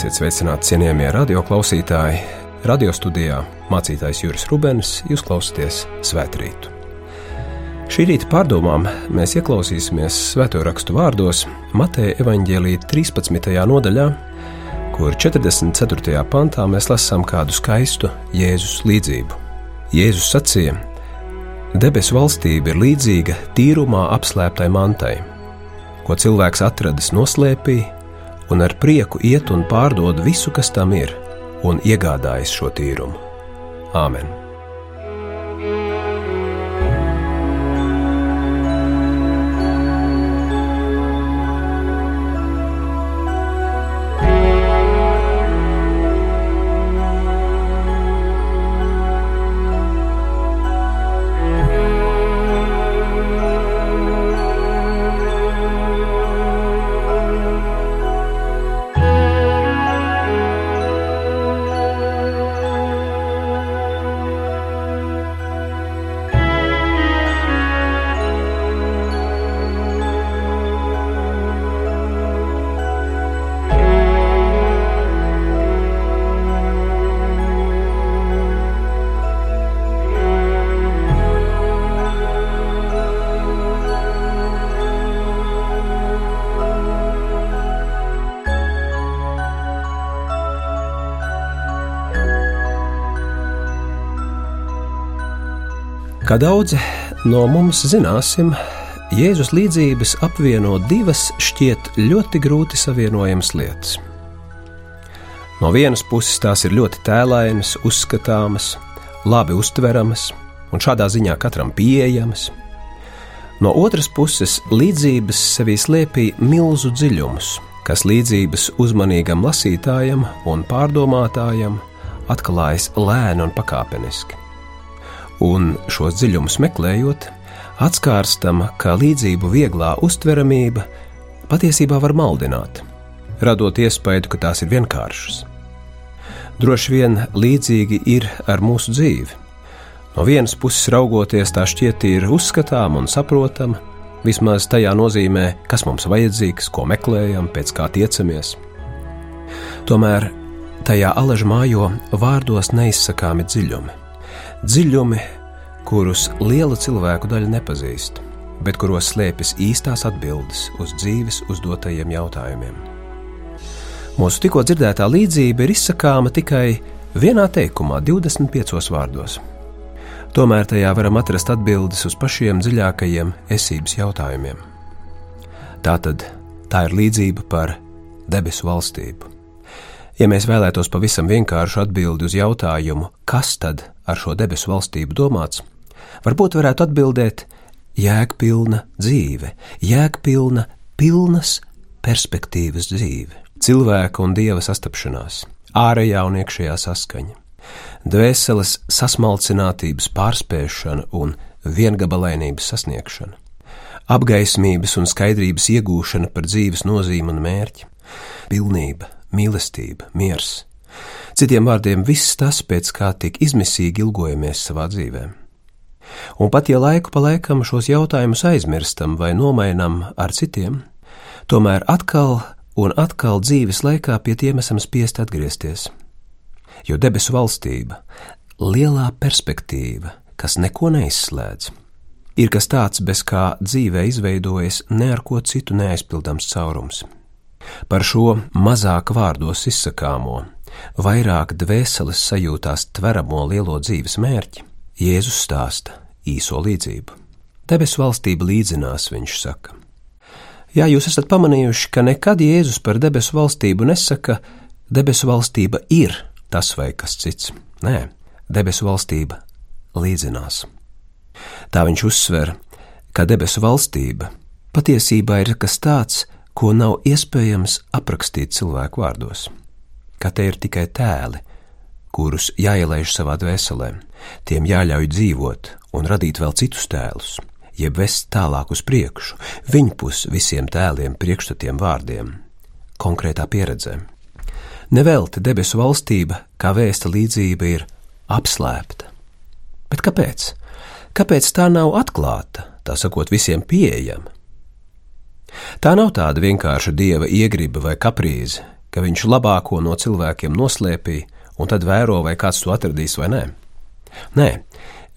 Esiet sveicināti, cienījamie radioklausītāji! Radio studijā mācītājs Juris Rubens, jūs klausāties Svētrītu. Šī rīta pārdomām mēs ieklausīsimies svēto rakstu vārdos Mateja evaņģēlīja 13. nodaļā, kur 44. pantā mēs lasām kādu skaistu Jēzus līdzību. Jēzus sacīja: Debesu valstība ir līdzīga tīrumā apslēptai mantai, ko cilvēks atradis noslēpī un ar prieku iet un pārdod visu, kas tam ir, un iegādājas šo tīrumu. Āmen! Kā daudzi no mums zināsim, Jēzus līdzības apvieno divas šķiet ļoti grūti savienojamas lietas. No vienas puses tās ir ļoti tēlainas, uzskatāmas, labi uztveramas un šādā ziņā katram pieejamas. No otras puses, līdzības sevī slēpj milzu dziļumus, kas līdzības uzmanīgam lasītājam un pārdomātājam atklājas lēni un pakāpeniski un šos dziļumus meklējot, atskārstam, ka līdzību vieglā uztveramība patiesībā var maldināt, radot iespēju, ka tās ir vienkāršas. Droši vien līdzīgi ir ar mūsu dzīvi. No vienas puses raugoties, tā šķiet ir uzskatāma un saprotama, vismaz tajā nozīmē, kas mums vajadzīgs, ko meklējam, pēc kā tiecamies. Tomēr tajā alažā mājo vārdos neizsakāmi dziļumi dziļumi, kurus liela cilvēku daļa nepazīst, bet kuros slēpjas īstās atbildes uz dzīves uzdotajiem jautājumiem. Mūsu tikko dzirdētā līdzība ir izsakāma tikai vienā teikumā, 25 vārdos. Tomēr tajā varam atrast atbildes uz pašiem dziļākajiem esības jautājumiem. Tā tad tā ir līdzība par debesu valstību. Ja mēs vēlētos pavisam vienkāršu atbildi uz jautājumu, kas tad ar šo debesu valstību domāts, varbūt varētu atbildēt jēgpilna dzīve, jēgpilna, pilnas perspektīvas dzīve, cilvēka un dieva sastapšanās, ārējā un iekšējā saskaņa, dvēseles sasmalcinātības pārspēšana un viengabalainības sasniegšana, apgaismības un skaidrības iegūšana par dzīves nozīmi un mērķi, pilnība, mīlestība, miers. Citiem vārdiem, viss tas, pēc kā tik izmisīgi ilgojamies savā dzīvē. Un pat ja laiku pa laikam šos jautājumus aizmirstam vai nomainam ar citiem, tomēr atkal un atkal dzīves laikā pie tiem esam spiest atgriezties. Jo debesu valstība, lielā perspektīva, kas neko neizslēdz, ir kas tāds, bez kā dzīvē izveidojas ne ar ko citu neaizpildāms caurums. Par šo mazāk vārdos izsakāmo, vairāk dvēseles sajūtās tveramo lielo dzīves mērķi, Jēzus stāsta īso līdzību. Debesu valstība līdzinās, viņš saka. Jā, jūs esat pamanījuši, ka nekad Jēzus par debesu valstību nesaka, debesu valstība ir tas vai kas cits. Nē, debesu valstība līdzinās. Tā viņš uzsver, ka debesu valstība patiesībā ir kas tāds, ko nav iespējams aprakstīt cilvēku vārdos. Ka te ir tikai tēli, kurus jāielaiž savā dvēselē, tiem jāļauj dzīvot un radīt vēl citus tēlus, jeb vest tālāk uz priekšu, viņpus visiem tēliem, priekšstatiem vārdiem, konkrētā pieredzē. Nevelti debesu valstība, kā vēsta līdzība, ir apslēpta. Bet kāpēc? Kāpēc tā nav atklāta, tā sakot, visiem pieejama? Tā nav tāda vienkārša dieva iegriba vai kaprīze, ka viņš labāko no cilvēkiem noslēpīja un tad vēro, vai kāds to atradīs vai nē. Nē,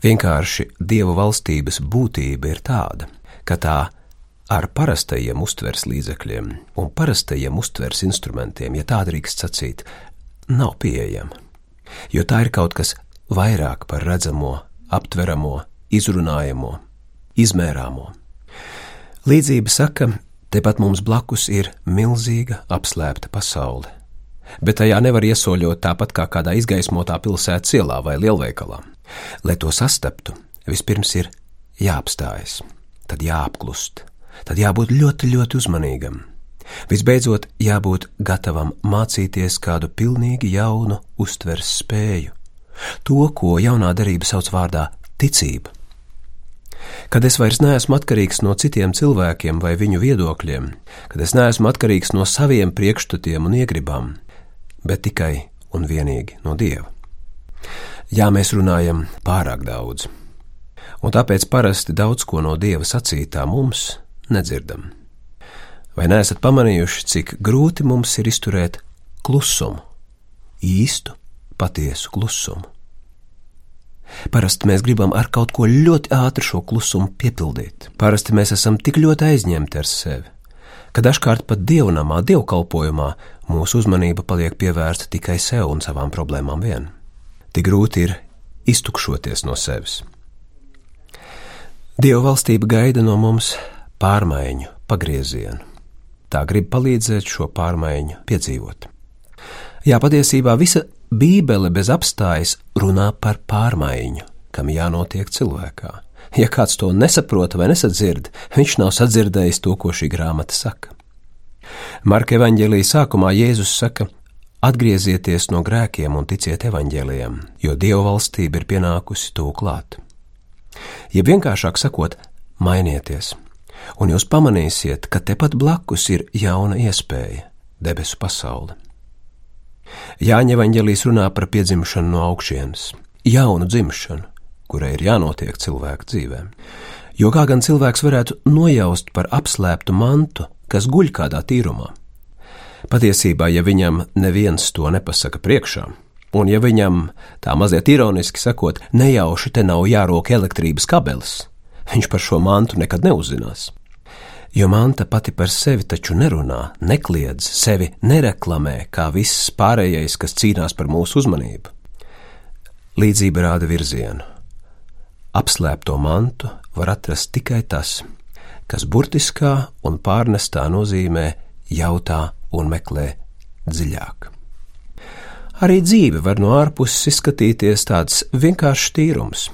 vienkārši dieva valstības būtība ir tāda, ka tā ar parastajiem uztvers līdzekļiem un parastajiem uztvers instrumentiem, ja tā drīkst sacīt, nav pieejama. Jo tā ir kaut kas vairāk par redzamo, aptveramo, izrunājamo, izmērāmo. Līdzība saka, tepat mums blakus ir milzīga apslēpta pasaule, bet tajā nevar iesoļot tāpat kā kādā izgaismotā pilsētas ielā vai lielveikalā. Lai to sastaptu, vispirms ir jāapstājas, tad jāapklust, tad jābūt ļoti, ļoti uzmanīgam. Visbeidzot, jābūt gatavam mācīties kādu pilnīgi jaunu uztveres spēju, to, ko jaunā darība sauc vārdā ticība kad es vairs neesmu atkarīgs no citiem cilvēkiem vai viņu viedokļiem, kad es neesmu atkarīgs no saviem priekšstatiem un iegribām, bet tikai un vienīgi no Dieva. Jā, mēs runājam pārāk daudz, un tāpēc parasti daudz ko no Dieva sacītā mums nedzirdam. Vai neesat pamanījuši, cik grūti mums ir izturēt klusumu, īstu, patiesu klusumu? Parasti mēs gribam ar kaut ko ļoti ātri šo klusumu piepildīt. Parasti mēs esam tik ļoti aizņemti ar sevi, ka dažkārt pat dievnamā, dievkalpojumā mūsu uzmanība paliek pievērsta tikai sev un savām problēmām vien. Tik grūti ir iztukšoties no sevis. Dieva valstība gaida no mums pārmaiņu, pagriezienu. Tā grib palīdzēt šo pārmaiņu piedzīvot. Jā, patiesībā visa Bībele bez apstājas runā par pārmaiņu, kam jānotiek cilvēkā. Ja kāds to nesaprot vai nesadzird, viņš nav sadzirdējis to, ko šī grāmata saka. Marka evanģēlīja sākumā Jēzus saka: Atgriezieties no grēkiem un ticiet evanģēlijam, jo Dieva valstība ir pienākusi tūklāt. Ja vienkāršāk sakot, mainieties, un jūs pamanīsiet, ka tepat blakus ir jauna iespēja - debesu pasaule. Jāņa evanģēlijas runā par piedzimšanu no augšienes, jaunu dzimšanu, kurai ir jānotiek cilvēka dzīvē. Jo kā gan cilvēks varētu nojaust par apslēptu mantu, kas guļ kādā tīrumā? Patiesībā, ja viņam neviens to nepasaka priekšā, un ja viņam tā mazliet ironiski sakot, nejauši te nav jārok elektrības kabelis, viņš par šo mantu nekad neuzzinās jo manta pati par sevi taču nerunā, nekliedz, sevi nereklamē kā viss pārējais, kas cīnās par mūsu uzmanību. Līdzība rāda virzienu. Apslēpto mantu var atrast tikai tas, kas burtiskā un pārnestā nozīmē jautā un meklē dziļāk. Arī dzīve var no ārpuses izskatīties tāds vienkāršs tīrums,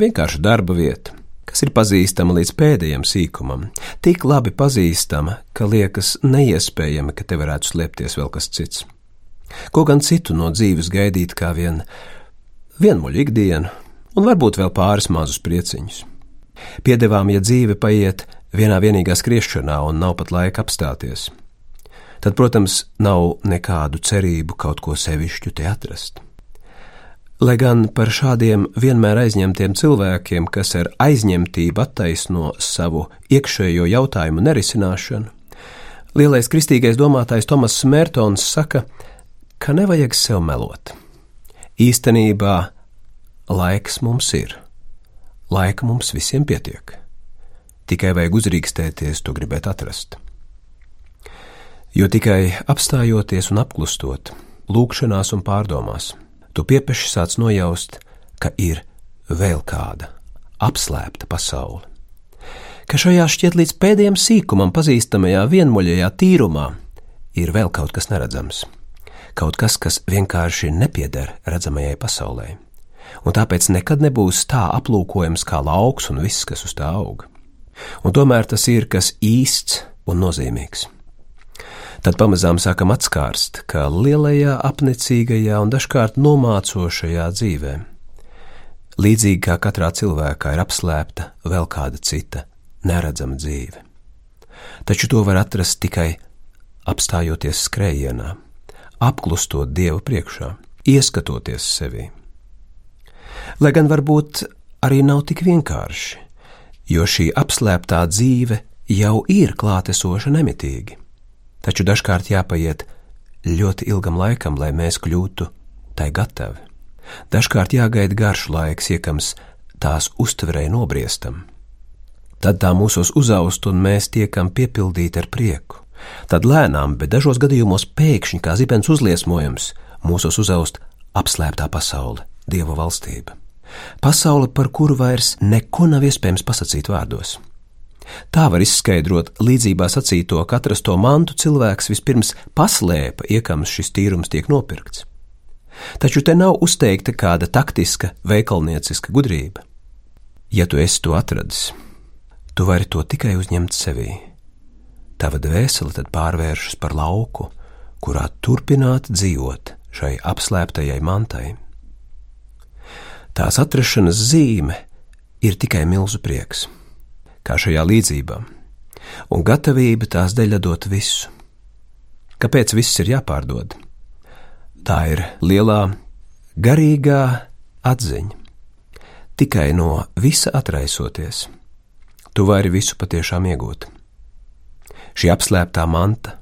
vienkārša darba vieta, kas ir pazīstama līdz pēdējiem sīkumam, tik labi pazīstama, ka liekas neiespējami, ka te varētu slēpties vēl kas cits. Ko gan citu no dzīves gaidīt kā vien vienmuļu ikdienu, un varbūt vēl pāris mazus prieciņus. Piedevām, ja dzīve paiet vienā vienīgā skriešanā un nav pat laika apstāties, tad, protams, nav nekādu cerību kaut ko sevišķu te atrast. Lai gan par šādiem vienmēr aizņemtiem cilvēkiem, kas ar aizņemtību attaisno savu iekšējo jautājumu nerisināšanu, lielais kristīgais domātājs Tomas Mērtons saka, ka nevajag sev melot. Īstenībā laiks mums ir, laika mums visiem pietiek, tikai vajag uzrīkstēties to gribēt atrast. Jo tikai apstājoties un apklustot, lūkšanās un pārdomās, tu piepeši sāc nojaust, ka ir vēl kāda apslēpta pasaule. Ka šajā šķiet līdz pēdējiem sīkumam pazīstamajā vienmuļajā tīrumā ir vēl kaut kas neredzams, kaut kas, kas vienkārši nepieder redzamajai pasaulē, un tāpēc nekad nebūs tā aplūkojams kā lauks un viss, kas uz tā aug. Un tomēr tas ir kas īsts un nozīmīgs. Tad pamazām sākam atskārst, ka lielajā, apnicīgajā un dažkārt nomācošajā dzīvē, līdzīgi kā katrā cilvēkā ir apslēpta vēl kāda cita, neredzama dzīve. Taču to var atrast tikai apstājoties skrējienā, apklustot Dievu priekšā, ieskatoties sevī. Lai gan varbūt arī nav tik vienkārši, jo šī apslēptā dzīve jau ir klātesoša nemitīgi, taču dažkārt jāpaiet ļoti ilgam laikam, lai mēs kļūtu tai gatavi. Dažkārt jāgaida garš laiks, iekams tās uztverē nobriestam. Tad tā mūsos uzaust un mēs tiekam piepildīti ar prieku. Tad lēnām, bet dažos gadījumos pēkšņi kā zibens uzliesmojums, mūsos uzaust apslēptā pasaule, Dieva valstība. Pasaule, par kuru vairs neko nav iespējams pasakīt vārdos. Tā var izskaidrot līdzībā sacīto, ka atrasto mantu cilvēks vispirms paslēpa, iekams šis tīrums tiek nopirkts. Taču te nav uzteikta kāda taktiska, veikalnieciska gudrība. Ja tu esi to atradis, tu vari to tikai uzņemt sevī. Tava dvēsele tad pārvēršas par lauku, kurā turpināt dzīvot šai apslēptajai mantai. Tās atrašanas zīme ir tikai milzu prieks kā šajā līdzībā, un gatavība tās dēļ dot visu. Kāpēc viss ir jāpārdod? Tā ir lielā garīgā atziņa. Tikai no visa atraisoties, tu vari visu patiešām iegūt. Šī apslēptā manta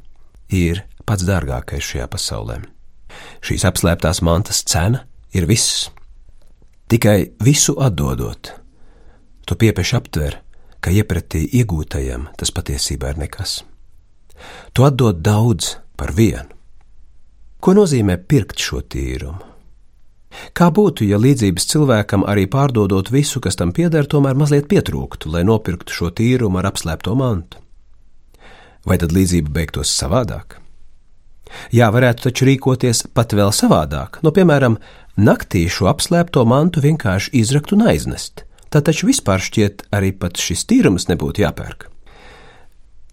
ir pats dārgākais šajā pasaulē. Šīs apslēptās mantas cena ir viss. Tikai visu atdodot, tu piepieši aptver, ka iepratī iegūtajam tas patiesībā ir nekas. Tu atdod daudz par vienu. Ko nozīmē pirkt šo tīrumu? Kā būtu, ja līdzības cilvēkam arī pārdodot visu, kas tam pieder, tomēr mazliet pietrūktu, lai nopirktu šo tīrumu ar apslēpto mantu? Vai tad līdzība beigtos savādāk? Jā, varētu taču rīkoties pat vēl savādāk, no piemēram, naktī šo apslēpto mantu vienkārši izrakt un aiznest tad taču vispār šķiet arī pat šis tīrums nebūtu jāpērk.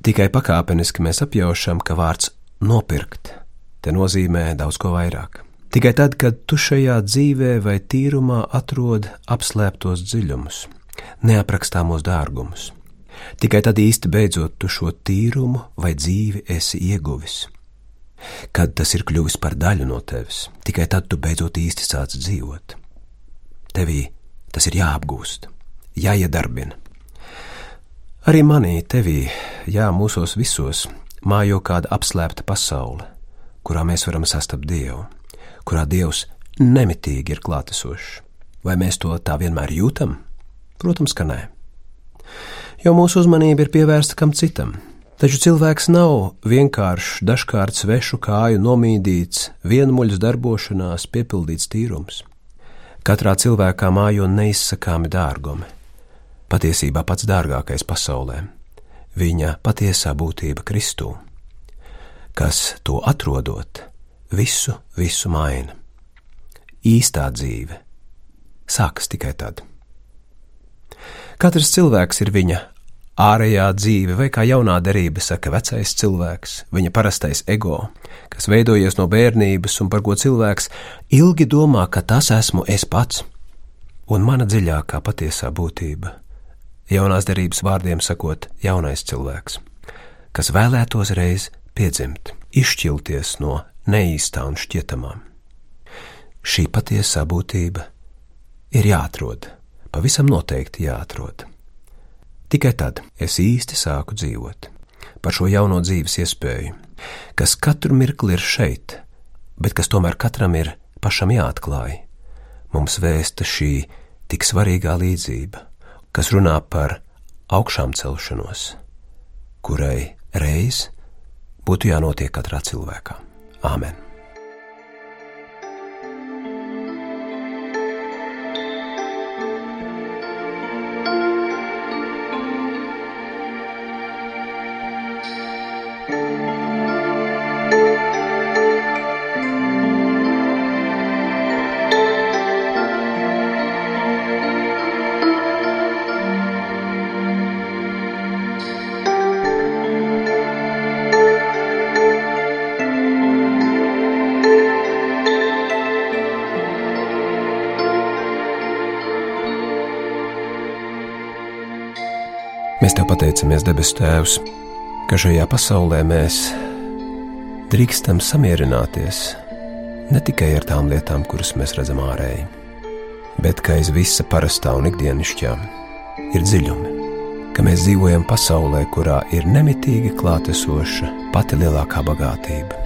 Tikai pakāpeniski mēs apjaušam, ka vārds nopirkt te nozīmē daudz ko vairāk. Tikai tad, kad tu šajā dzīvē vai tīrumā atrod apslēptos dziļumus, neaprakstāmos dārgumus, tikai tad īsti beidzot tu šo tīrumu vai dzīvi esi ieguvis. Kad tas ir kļuvis par daļu no tevis, tikai tad tu beidzot īsti sāc dzīvot. Tevī Tas ir jāapgūst, jāiedarbina. Arī manī, tevī, jā, mūsos visos mājo kāda apslēpta pasaule, kurā mēs varam sastapt Dievu, kurā Dievs nemitīgi ir klātesošs. Vai mēs to tā vienmēr jūtam? Protams, ka nē. Jo mūsu uzmanība ir pievērsta kam citam, taču cilvēks nav vienkāršs, dažkārt svešu kāju nomīdīts, vienmuļas darbošanās, piepildīts tīrums. Katrā cilvēkā mājo neizsakāmi dārgumi, patiesībā pats dārgākais pasaulē - viņa patiesā būtība Kristū, kas to atrodot, visu, visu maina. Īstā dzīve sākas tikai tad. Katrs cilvēks ir viņa ārējā dzīve, vai kā jaunā derība saka, vecais cilvēks, viņa parastais ego, kas veidojies no bērnības un par ko cilvēks ilgi domā, ka tas esmu es pats, un mana dziļākā patiesā būtība, jaunās derības vārdiem sakot, jaunais cilvēks, kas vēlētos reiz piedzimt, izšķilties no neīstā un šķietamā. Šī patiesā būtība ir jāatrod, pavisam noteikti jāatrod. Tikai tad es īsti sāku dzīvot par šo jauno dzīves iespēju, kas katru mirkli ir šeit, bet kas tomēr katram ir pašam jāatklāj. Mums vēsta šī tik svarīgā līdzība, kas runā par augšām celšanos, kurai reiz būtu jānotiek katrā cilvēkā. Āmen! Mēs Tev pateicamies, debes Tēvs, ka šajā pasaulē mēs drīkstam samierināties ne tikai ar tām lietām, kuras mēs redzam ārēji, bet ka aiz visa parastā un ikdienišķā ir dziļumi, ka mēs dzīvojam pasaulē, kurā ir nemitīgi klātesoša pati lielākā bagātība.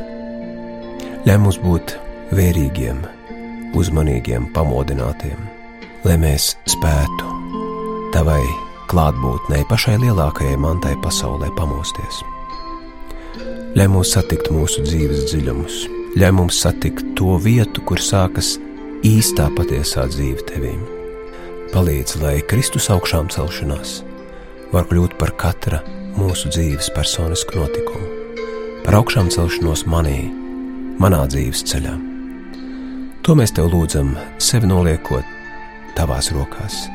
Ļauj mums būt vērīgiem, uzmanīgiem, pamodinātiem, lai mēs spētu Tavai klātbūtnei pašai lielākajai mantai pasaulē pamosties. Ļauj mums satikt mūsu dzīves dziļumus, ļauj mums satikt to vietu, kur sākas īstā patiesā dzīve tevīm. Palīdz, lai Kristus augšām celšanās var kļūt par katra mūsu dzīves personisku notikumu, par augšām celšanos manī, manā dzīves ceļā. To mēs tev lūdzam, sevi noliekot tavās rokās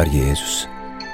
ar Jēzus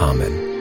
Āmen!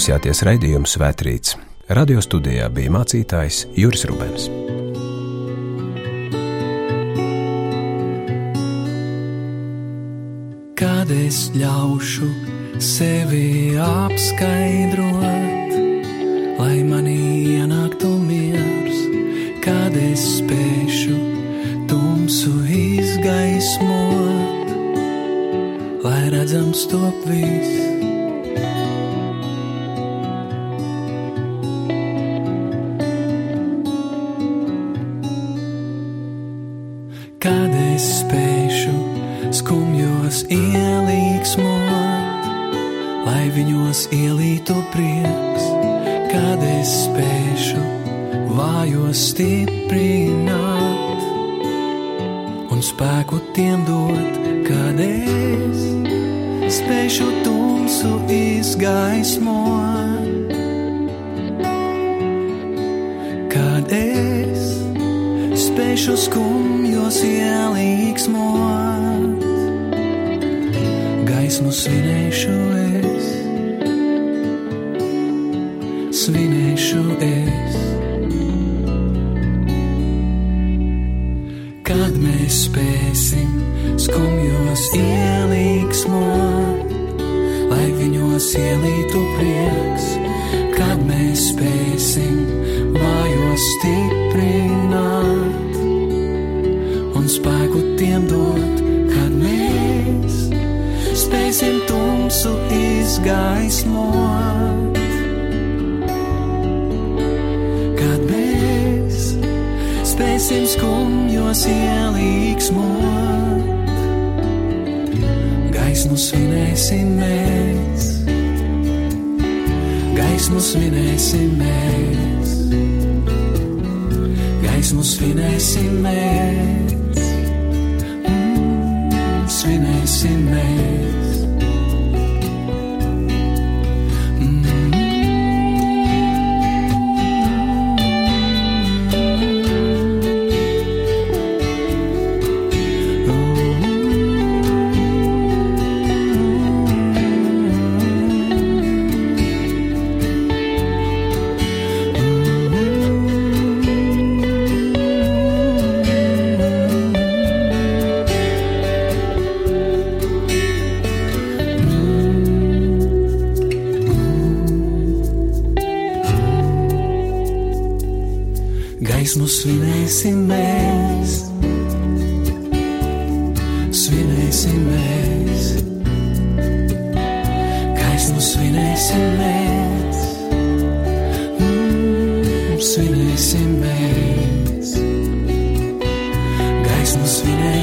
Klausījāties raidījuma Svētrīts. Radio studijā bija mācītājs Juris Rubens. Kad es ļaušu sevi apskaidrot, lai manī ienāktu miers, kad es spēšu tumsu izgaismot, lai redzams top viss stiprināt un spēku tiem dot, kad es spēšu tumsu izgaismot. Kad es spēšu skumjos ielīgsmot, gaismu svinēšu es svinēšu es. Spēsim skumjos ielīgsmot, lai viņos ielītu prieks, kad mēs spēsim vājos stiprināt un spēku tiem dot, kad mēs spēsim tumsu izgaismot. Skumjos ielīgsmot. Gaismu svinēsim mēs, gaismu svinēsim mēs, gaismu svinēsim mēs, mm, svinēsim mēs.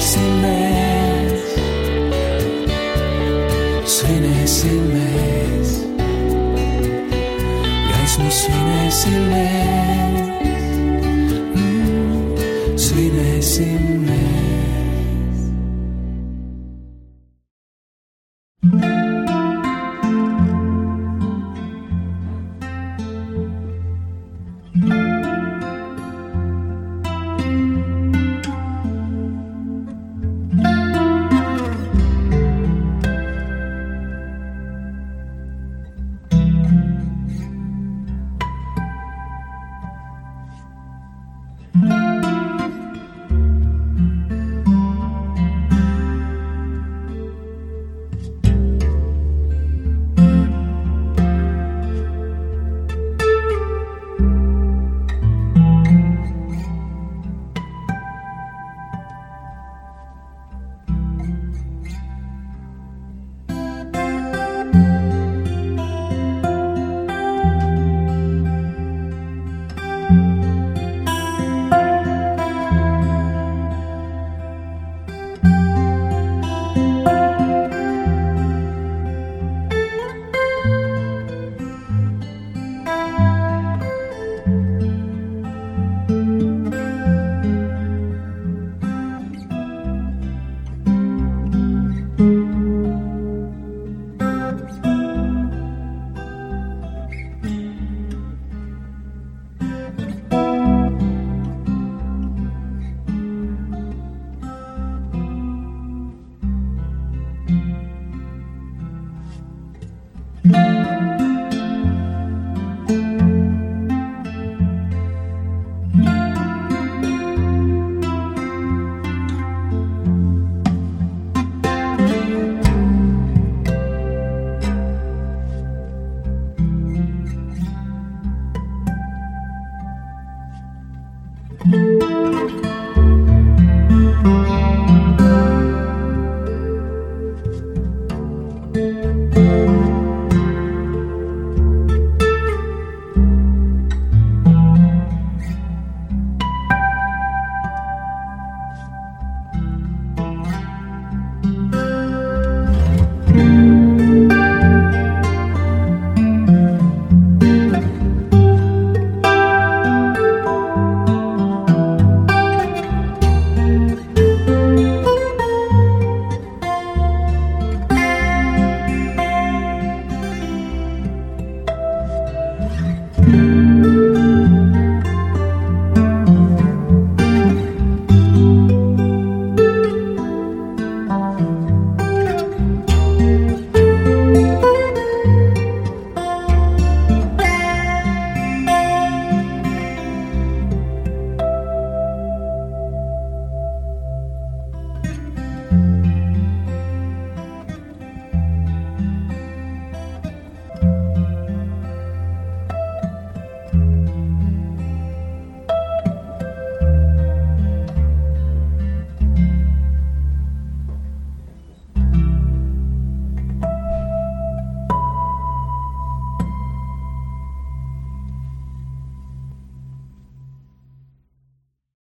Svinēsim mēs, svinēsim mēs, gaismu svinēsim mēs, mm, svinēsim mēs.